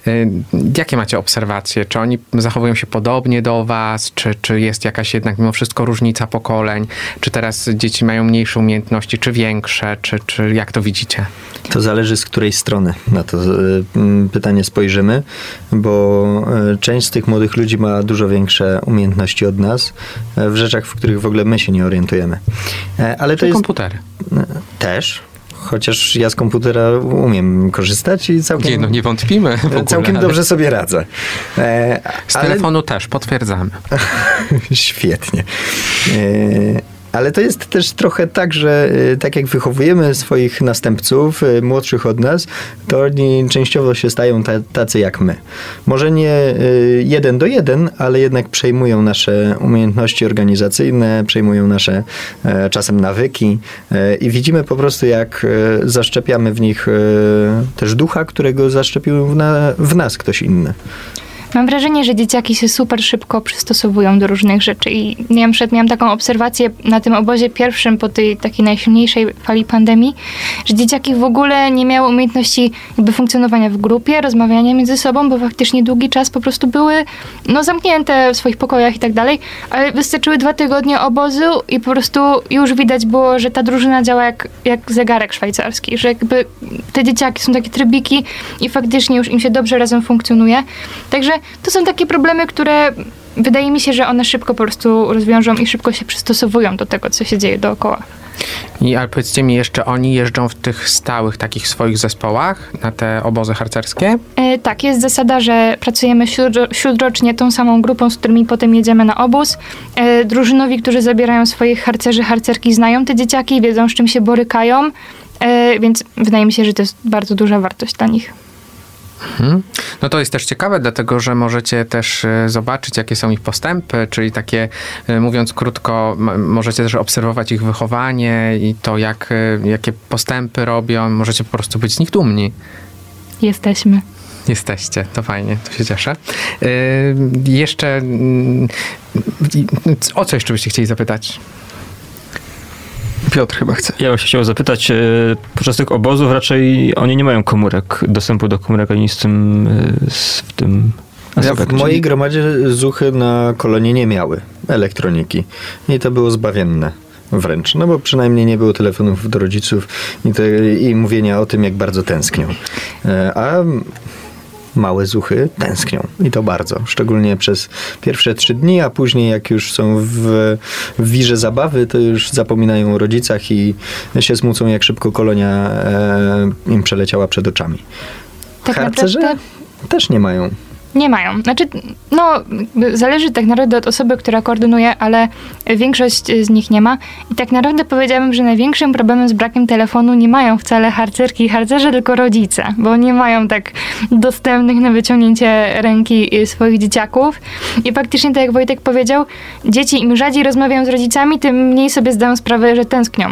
y, y, jakie macie obserwacje? Czy oni zachowują się podobnie do was? Czy, czy jest jakaś jednak mimo wszystko różnica pokoleń? Czy teraz dzieci mają mniejsze umiejętności, czy większe? Czy, czy jak to widzicie? To zależy z której strony na to y, pytanie spojrzymy, bo część z tych młodych ludzi ma dużo większe umiejętności od nas w rzeczach, w których w ogóle my się nie orientujemy. E, Ale to Czy jest komputery? też, chociaż ja z komputera umiem korzystać i całkiem, Nie, no nie wątpimy w ogóle. całkiem ale dobrze sobie radzę. E, Z ale- telefonu też, potwierdzamy. Świetnie. E, Ale to jest też trochę tak, że e, tak jak wychowujemy swoich następców, e, młodszych od nas, to oni częściowo się stają ta, tacy jak my. Może nie e, jeden do jeden, ale jednak przejmują nasze umiejętności organizacyjne, przejmują nasze e, czasem nawyki e, i widzimy po prostu, jak e, zaszczepiamy w nich też ducha, którego zaszczepił w nas ktoś inny. Mam wrażenie, że dzieciaki się super szybko przystosowują do różnych rzeczy i wiem, przed miałam taką obserwację na tym obozie pierwszym po tej takiej najsilniejszej fali pandemii, że dzieciaki w ogóle nie miały umiejętności jakby funkcjonowania w grupie, rozmawiania między sobą, bo faktycznie długi czas po prostu były no, zamknięte w swoich pokojach i tak dalej, ale wystarczyły dwa tygodnie obozu i po prostu już widać było, że ta drużyna działa jak, jak zegarek szwajcarski, że jakby te dzieciaki są takie trybiki i faktycznie już im się dobrze razem funkcjonuje. Także to są takie problemy, które wydaje mi się, że one szybko po prostu rozwiążą i szybko się przystosowują do tego, co się dzieje dookoła. I ale powiedzcie mi jeszcze, oni jeżdżą w tych stałych takich swoich zespołach na te obozy harcerskie? E, tak, jest zasada, że pracujemy śródro- śródrocznie tą samą grupą, z którymi potem jedziemy na obóz. E, drużynowi, którzy zabierają swoich harcerzy, harcerki, znają te dzieciaki, wiedzą, z czym się borykają, e, więc wydaje mi się, że to jest bardzo duża wartość dla nich. Mhm. No to jest też ciekawe, dlatego że możecie też e, zobaczyć, jakie są ich postępy, czyli takie, e, mówiąc krótko, możecie też obserwować ich wychowanie i to, jak, e, jakie postępy robią. Możecie po prostu być z nich dumni. Jesteśmy. Jesteście, to fajnie, to się cieszę. Yy, jeszcze mm, o co jeszcze byście chcieli zapytać? Piotr chyba chce. Ja bym się chciał zapytać, e, podczas tych obozów raczej oni nie mają komórek, dostępu do komórek ani z tym, e, z w tym Ja w mojej gromadzie zuchy na kolonie nie miały elektroniki. I to było zbawienne wręcz. No bo przynajmniej nie było telefonów do rodziców i, to, i mówienia o tym, jak bardzo tęsknią. E, A małe zuchy tęsknią i to bardzo. Szczególnie przez pierwsze trzy dni, a później jak już są w, w wirze zabawy, to już zapominają o rodzicach i się smucą, jak szybko kolonia e, im przeleciała przed oczami. Tak Harcerze naprawdę też nie mają. Nie mają. Znaczy, no, zależy tak naprawdę od osoby, która koordynuje, ale większość z nich nie ma. I tak naprawdę powiedziałabym, że największym problemem z brakiem telefonu nie mają wcale harcerki i harcerze, tylko rodzice, bo nie mają tak dostępnych na wyciągnięcie ręki y, swoich dzieciaków. I faktycznie, tak jak Wojtek powiedział, dzieci im rzadziej rozmawiają z rodzicami, tym mniej sobie zdają sprawę, że tęsknią.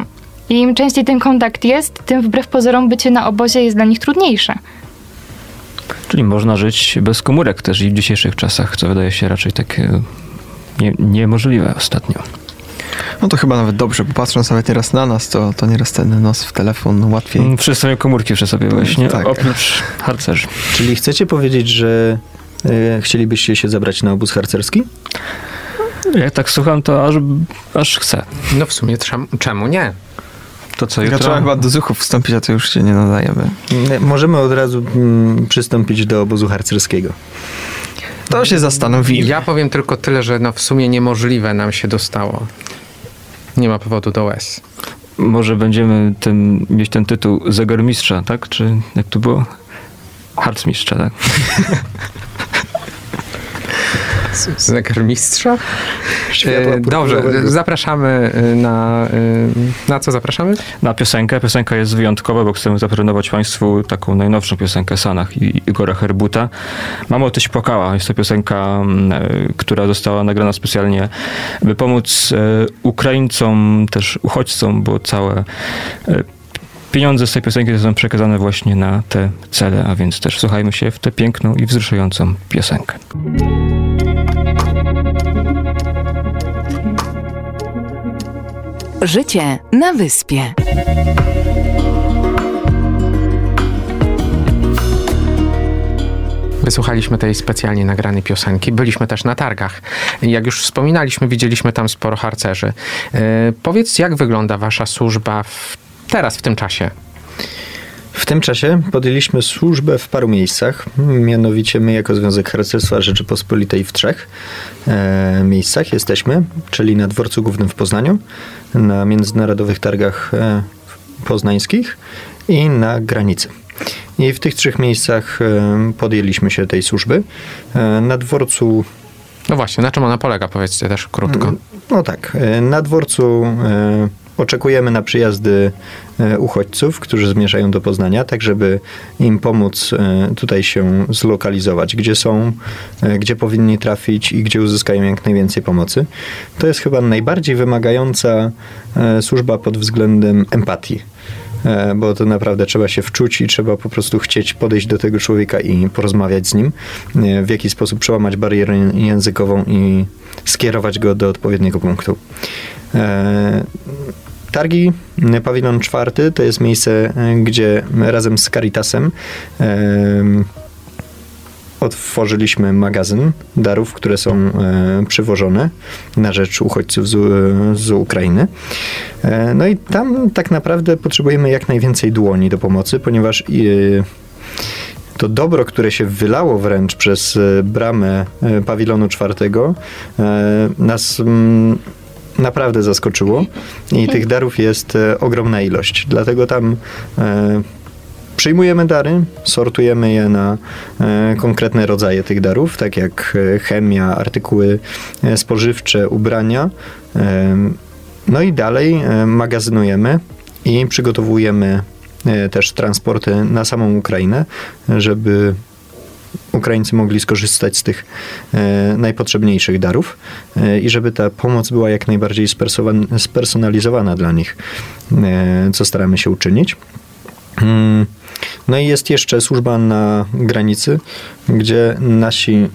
I im częściej ten kontakt jest, tym wbrew pozorom bycie na obozie jest dla nich trudniejsze. Czyli można żyć bez komórek też i w dzisiejszych czasach, co wydaje się raczej takie nie, niemożliwe ostatnio. No to chyba nawet dobrze, bo patrząc nawet nieraz na nas, to, to nieraz ten nos w telefon łatwiej. Mm, Wszyscy mają komórki przy sobie właśnie, tak. oprócz harcerzy. Czyli chcecie powiedzieć, że e, chcielibyście się zabrać na obóz harcerski? Jak tak słucham, to aż, aż chcę. No w sumie czemu nie? To co Ja jutro? trzeba chyba do zuchów wstąpić, a to już się nie nadajemy. Możemy od razu mm, przystąpić do obozu harcerskiego. To się zastanowili. Ja powiem tylko tyle, że no w sumie niemożliwe nam się dostało. Nie ma powodu do łez. Może będziemy tym, mieć ten tytuł zegarmistrza, tak? Czy jak to było? Harcmistrza, tak? Zegarmistrza? Światła E, Dobrze, zapraszamy e, na... e, Na co zapraszamy? Na piosenkę. Piosenka jest wyjątkowa, bo chcemy zaprezentować Państwu taką najnowszą piosenkę Sanach i Igora Herbuta. Mamo, tyś płakała. Jest to piosenka, mm, która została nagrana specjalnie, by pomóc Ukraińcom, też uchodźcom, bo całe pieniądze z tej piosenki są przekazane właśnie na te cele, a więc też słuchajmy się w tę piękną i wzruszającą piosenkę. Życie na wyspie. Wysłuchaliśmy tej specjalnie nagranej piosenki. Byliśmy też na targach. Jak już wspominaliśmy, widzieliśmy tam sporo harcerzy. E, Powiedz, jak wygląda wasza służba w, teraz, w tym czasie? W tym czasie podjęliśmy służbę w paru miejscach. Mianowicie my jako Związek Harcerstwa Rzeczypospolitej w trzech e, miejscach jesteśmy, czyli na Dworcu Głównym w Poznaniu, na Międzynarodowych Targach e, Poznańskich i na granicy. I w tych trzech miejscach e, podjęliśmy się tej służby. E, na dworcu No właśnie, na czym ona polega? Powiedzcie też krótko. No tak. e, Na dworcu e, oczekujemy na przyjazdy e, uchodźców, którzy zmierzają do Poznania, tak żeby im pomóc e, tutaj się zlokalizować, gdzie są, e, gdzie powinni trafić i gdzie uzyskają jak najwięcej pomocy. To jest chyba najbardziej wymagająca służba pod względem empatii. Bo to naprawdę trzeba się wczuć i trzeba po prostu chcieć podejść do tego człowieka i porozmawiać z nim, w jaki sposób przełamać barierę językową i skierować go do odpowiedniego punktu. E, Targi, e, pawilon czwarty, to jest miejsce, e, gdzie razem z Caritasem em, otworzyliśmy magazyn darów, które są e, przywożone na rzecz uchodźców z, z Ukrainy. E, no i tam tak naprawdę potrzebujemy jak najwięcej dłoni do pomocy, ponieważ e, to dobro, które się wylało wręcz przez e, bramę e, pawilonu czwartego, e, nas mm, naprawdę zaskoczyło i tych darów jest e, ogromna ilość. Dlatego tam e, przyjmujemy dary, sortujemy je na e, konkretne rodzaje tych darów, tak jak chemia, artykuły spożywcze, ubrania. No i dalej magazynujemy i przygotowujemy też transporty na samą Ukrainę, żeby Ukraińcy mogli skorzystać z tych e, najpotrzebniejszych darów e, i żeby ta pomoc była jak najbardziej spersonalizowana dla nich, e, co staramy się uczynić. Mm, No i jest jeszcze służba na granicy, gdzie nasi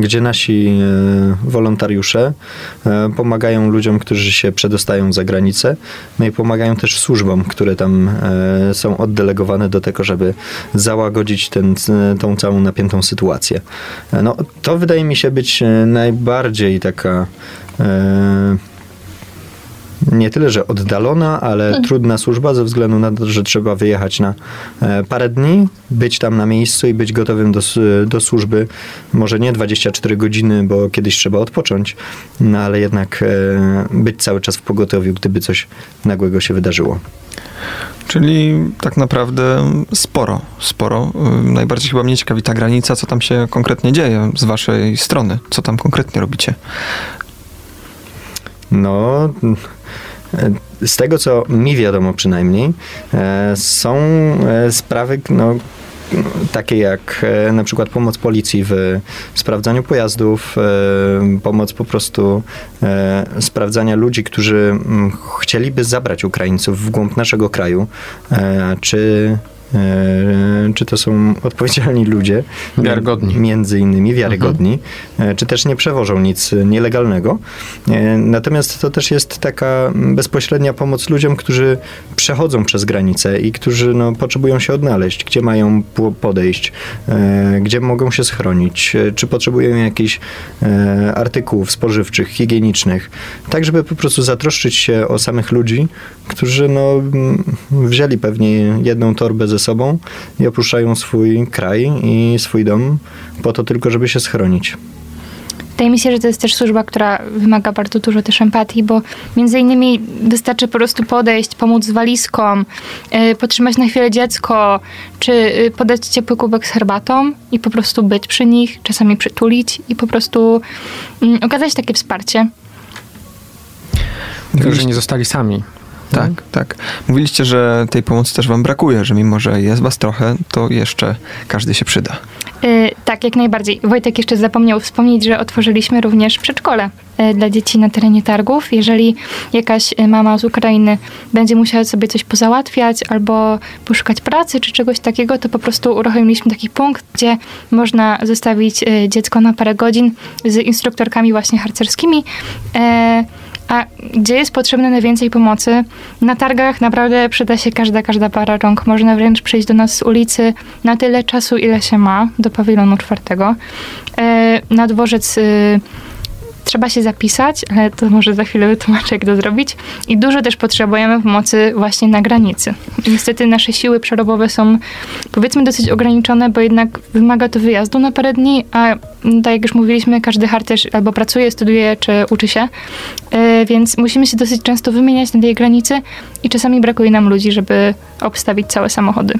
gdzie nasi e, wolontariusze e, pomagają ludziom, którzy się przedostają za granicę, no i pomagają też służbom, które tam e, są oddelegowane do tego, żeby załagodzić ten, tą całą napiętą sytuację. No, to wydaje mi się być najbardziej taka nie tyle, że oddalona, ale hmm. trudna służba ze względu na to, że trzeba wyjechać na e, parę dni, być tam na miejscu i być gotowym do, do służby. Może nie 24 godziny, bo kiedyś trzeba odpocząć, no ale jednak e, być cały czas w pogotowiu, gdyby coś nagłego się wydarzyło. Czyli tak naprawdę sporo, sporo. Najbardziej chyba mnie ciekawi ta granica, co tam się konkretnie dzieje z waszej strony, co tam konkretnie robicie. No, z tego, co mi wiadomo przynajmniej, e, są e, sprawy, no, takie jak e, na przykład pomoc policji w sprawdzaniu pojazdów, pomoc po prostu sprawdzania ludzi, którzy mm, chcieliby zabrać Ukraińców w głąb naszego kraju, czy czy to są odpowiedzialni ludzie, wiarygodni. między innymi wiarygodni, mhm. czy też nie przewożą nic nielegalnego. E, natomiast to też jest taka bezpośrednia pomoc ludziom, którzy przechodzą przez granicę i którzy no, potrzebują się odnaleźć, gdzie mają podejść, gdzie mogą się schronić, czy potrzebują jakichś artykułów spożywczych, higienicznych, tak żeby po prostu zatroszczyć się o samych ludzi, którzy no, wzięli pewnie jedną torbę ze sobą i opuszczają swój kraj i swój dom po to tylko, żeby się schronić. Wydaje mi się, że to jest też służba, która wymaga bardzo dużo też empatii, bo między innymi wystarczy po prostu podejść, pomóc z walizką, yy, podtrzymać na chwilę dziecko, czy yy, podać ciepły kubek z herbatą i po prostu być przy nich, czasami przytulić i po prostu yy, okazać takie wsparcie. Że nie zostali sami. Tak, mhm. tak. Mówiliście, że tej pomocy też wam brakuje, że mimo, że jest was trochę, to jeszcze każdy się przyda. Yy, tak, jak najbardziej. Wojtek jeszcze zapomniał wspomnieć, że otworzyliśmy również przedszkole yy, dla dzieci na terenie targów. Jeżeli jakaś y, mama z Ukrainy będzie musiała sobie coś pozałatwiać albo poszukać pracy czy czegoś takiego, to po prostu uruchomiliśmy taki punkt, gdzie można zostawić dziecko na parę godzin z instruktorkami właśnie harcerskimi. Yy, a gdzie jest potrzebne najwięcej pomocy? Na targach naprawdę przyda się każda, każda para rąk. Można wręcz przyjść do nas z ulicy na tyle czasu, ile się ma, do pawilonu czwartego. E, na dworzec y, trzeba się zapisać, ale to może za chwilę wytłumaczę, jak to zrobić. I dużo też potrzebujemy pomocy właśnie na granicy. Niestety nasze siły przerobowe są powiedzmy dosyć ograniczone, bo jednak wymaga to wyjazdu na parę dni, a mm, tak jak już mówiliśmy, każdy harcerz albo pracuje, studiuje, czy uczy się, yy, więc musimy się dosyć często wymieniać na tej granicy i czasami brakuje nam ludzi, żeby obstawić całe samochody.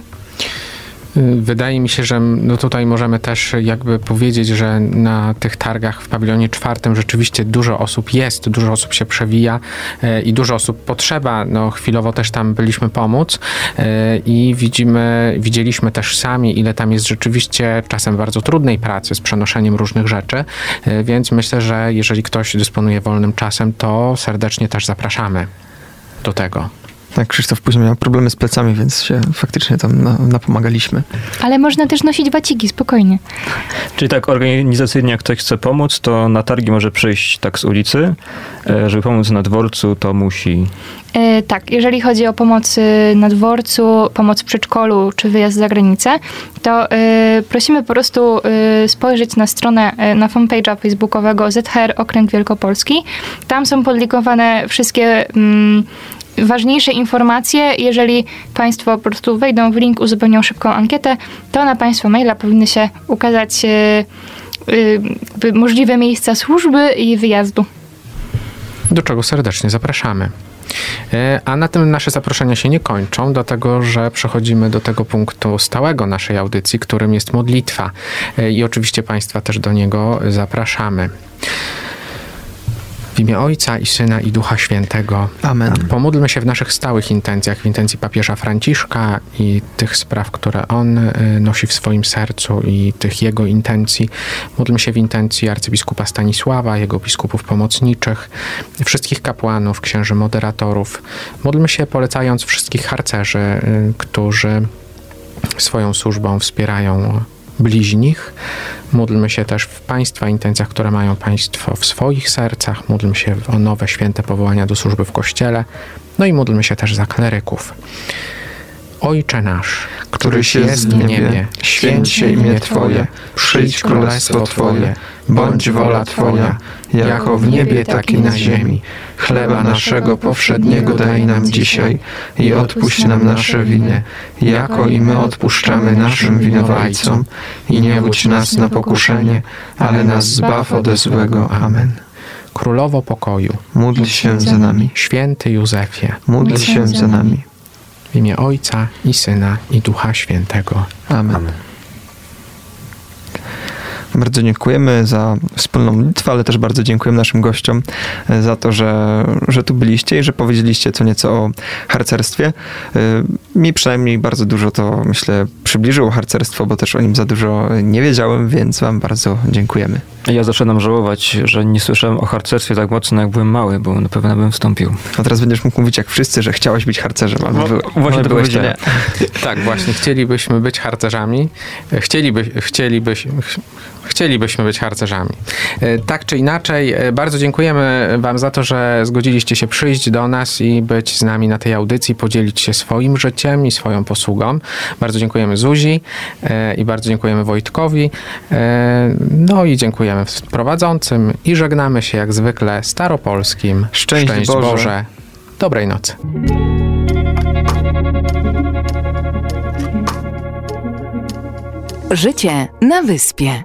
Wydaje mi się, że no tutaj możemy też jakby powiedzieć, że na tych targach w pawilonie czwartym rzeczywiście dużo osób jest, dużo osób się przewija e, i dużo osób potrzeba. No chwilowo też tam byliśmy pomóc e, i widzimy, widzieliśmy też sami, ile tam jest rzeczywiście czasem bardzo trudnej pracy z przenoszeniem różnych rzeczy, e, więc myślę, że jeżeli ktoś dysponuje wolnym czasem, to serdecznie też zapraszamy do tego. Tak, Krzysztof później miał problemy z plecami, więc się faktycznie tam na, napomagaliśmy. Ale można też nosić waciki, spokojnie. Czyli tak organizacyjnie, jak ktoś chce pomóc, to na targi może przyjść tak z ulicy. E, żeby pomóc na dworcu, to musi... E, tak, jeżeli chodzi o pomoc na dworcu, pomoc w przedszkolu czy wyjazd za granicę, to e, prosimy po prostu spojrzeć na stronę, na fanpage'a facebookowego ZHR Okręg Wielkopolski. Tam są podlinkowane wszystkie mm, ważniejsze informacje, jeżeli Państwo po prostu wejdą w link, uzupełnią szybką ankietę, to na Państwa maila powinny się ukazać yy, możliwe miejsca służby i wyjazdu. Do czego serdecznie zapraszamy. E, a na tym nasze zaproszenia się nie kończą, dlatego że przechodzimy do tego punktu stałego naszej audycji, którym jest modlitwa. I oczywiście Państwa też do niego zapraszamy. W imię Ojca i Syna i Ducha Świętego. Amen. Pomódlmy się w naszych stałych intencjach, w intencji papieża Franciszka i tych spraw, które on y, nosi w swoim sercu i tych jego intencji. Módlmy się w intencji arcybiskupa Stanisława, jego biskupów pomocniczych, wszystkich kapłanów, księży moderatorów. Módlmy się polecając wszystkich harcerzy, y, którzy swoją służbą wspierają bliźnich. Módlmy się też w Państwa intencjach, które mają Państwo w swoich sercach. Módlmy się o nowe święte powołania do służby w Kościele. No i módlmy się też za kleryków. Ojcze nasz, któryś jest w niebie, święć się imię Twoje, przyjdź królestwo Twoje, bądź wola Twoja, jako w niebie, tak i na ziemi. Chleba naszego powszedniego daj nam dzisiaj i odpuść nam nasze winy, jako i my odpuszczamy naszym winowajcom. I nie wódź nas na pokuszenie, ale nas zbaw ode złego. Amen. Królowo pokoju, Módl się za nami. święty Józefie, Módl się za nami. W imię Ojca i Syna i Ducha Świętego. Amen. Bardzo dziękujemy za wspólną modlitwę, ale też bardzo dziękujemy naszym gościom e, za to, że, że tu byliście i że powiedzieliście co nieco o harcerstwie. E, Mi przynajmniej bardzo dużo to, myślę, przybliżyło harcerstwo, bo też o nim za dużo nie wiedziałem, więc wam bardzo dziękujemy. Ja zaczynam żałować, że nie słyszałem o harcerstwie tak mocno, jak byłem mały, bo na pewno bym wstąpił. A teraz będziesz mógł mówić jak wszyscy, że chciałeś być harcerzem, albo No, właśnie to byłeś nie. Tak, właśnie. Chcielibyśmy być harcerzami. Chcieliby, chcielibyś, ch- chcielibyśmy być harcerzami. E, Tak czy inaczej, e, bardzo dziękujemy Wam za to, że zgodziliście się przyjść do nas i być z nami na tej audycji, podzielić się swoim życiem i swoją posługą. Bardzo dziękujemy Zuzi e, i bardzo dziękujemy Wojtkowi. No i dziękujemy prowadzącym i żegnamy się jak zwykle staropolskim. Szczęść Boże. Dobrej nocy. Życie na wyspie.